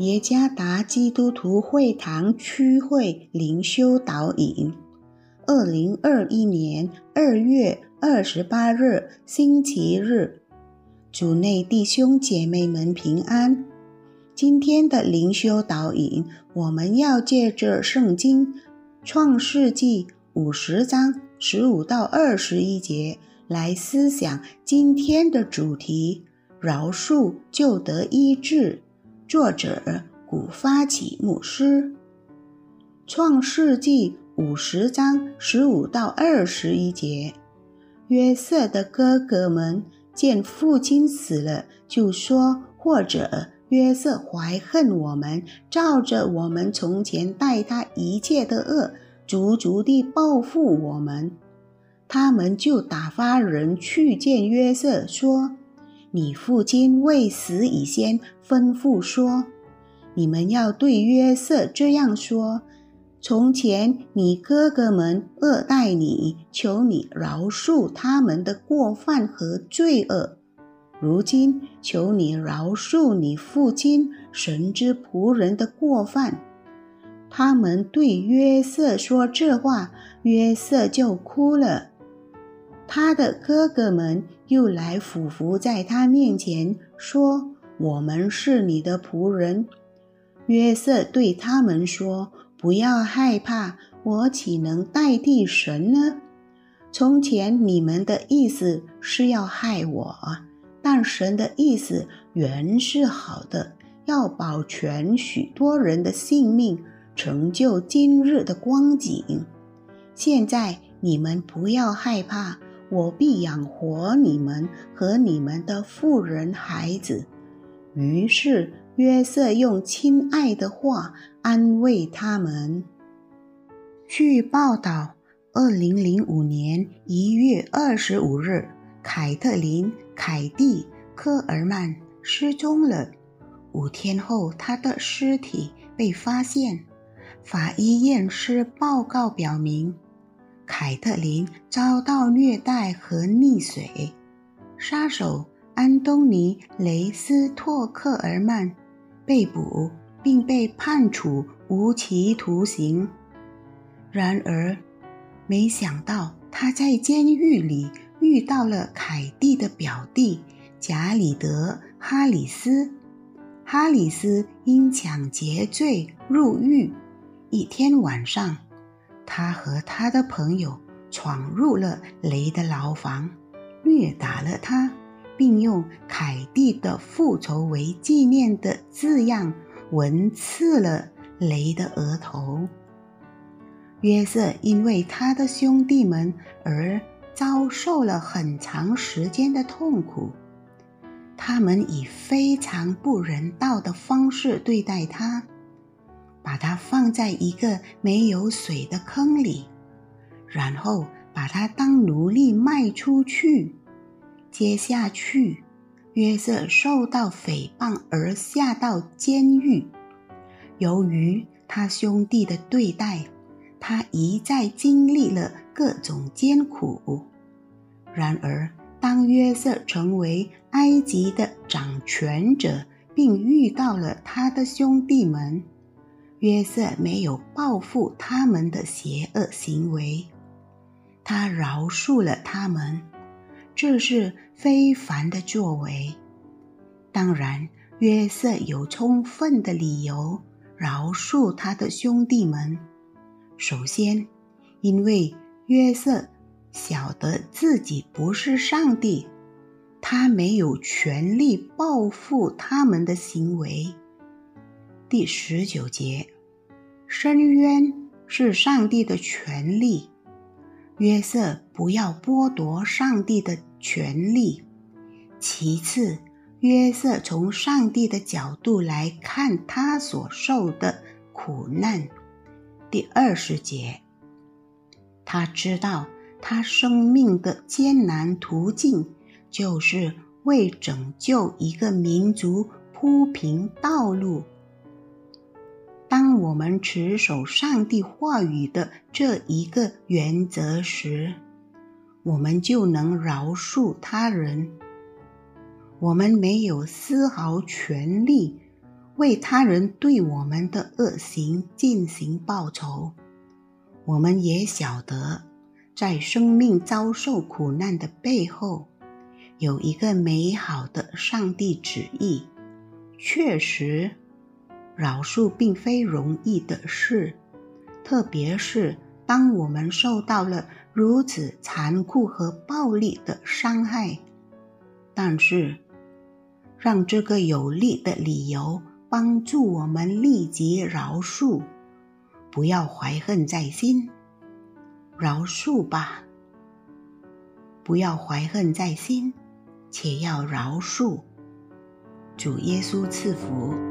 耶加达基督徒会堂区会灵修导引，二零二一年二月二十八日星期日，主内弟兄姐妹们平安。今天的灵修导引，我们要借着圣经创世纪五十章十五到二十一节来思想今天的主题：饶恕就得医治。作者古发起牧师，《创世纪》五十章十五到二十一节。约瑟的哥哥们见父亲死了，就说：“或者约瑟怀恨我们，照着我们从前待他一切的恶，足足地报复我们。”他们就打发人去见约瑟，说。你父亲未死以先吩咐说：“你们要对约瑟这样说：从前你哥哥们恶待你，求你饶恕他们的过犯和罪恶；如今求你饶恕你父亲神之仆人的过犯。”他们对约瑟说这话，约瑟就哭了。他的哥哥们又来俯伏在他面前，说：“我们是你的仆人。”约瑟对他们说：“不要害怕，我岂能代替神呢？从前你们的意思是要害我，但神的意思原是好的，要保全许多人的性命，成就今日的光景。现在你们不要害怕。”我必养活你们和你们的妇人孩子。于是约瑟用亲爱的话安慰他们。据报道，二零零五年一月二十五日，凯特琳·凯蒂·科尔曼失踪了。五天后，她的尸体被发现。法医验尸报告表明。凯特琳遭到虐待和溺水，杀手安东尼·雷斯托克尔曼被捕并被判处无期徒刑。然而，没想到他在监狱里遇到了凯蒂的表弟贾里德·哈里斯。哈里斯因抢劫罪入狱。一天晚上。他和他的朋友闯入了雷的牢房，虐打了他，并用“凯蒂的复仇”为纪念的字样纹刺了雷的额头。约瑟因为他的兄弟们而遭受了很长时间的痛苦，他们以非常不人道的方式对待他。把它放在一个没有水的坑里，然后把它当奴隶卖出去。接下去，约瑟受到诽谤而下到监狱。由于他兄弟的对待，他一再经历了各种艰苦。然而，当约瑟成为埃及的掌权者，并遇到了他的兄弟们，约瑟没有报复他们的邪恶行为，他饶恕了他们，这是非凡的作为。当然，约瑟有充分的理由饶恕他的兄弟们。首先，因为约瑟晓得自己不是上帝，他没有权利报复他们的行为。第十九节，深渊是上帝的权利，约瑟不要剥夺上帝的权利。其次，约瑟从上帝的角度来看他所受的苦难。第二十节，他知道他生命的艰难途径，就是为拯救一个民族铺平道路。当我们持守上帝话语的这一个原则时，我们就能饶恕他人。我们没有丝毫权利为他人对我们的恶行进行报仇。我们也晓得，在生命遭受苦难的背后，有一个美好的上帝旨意。确实，饶恕并非容易的事，特别是当我们受到了如此残酷和暴力的伤害。但是，让这个有力的理由帮助我们立即饶恕，不要怀恨在心。饶恕吧，不要怀恨在心，且要饶恕。主耶稣赐福。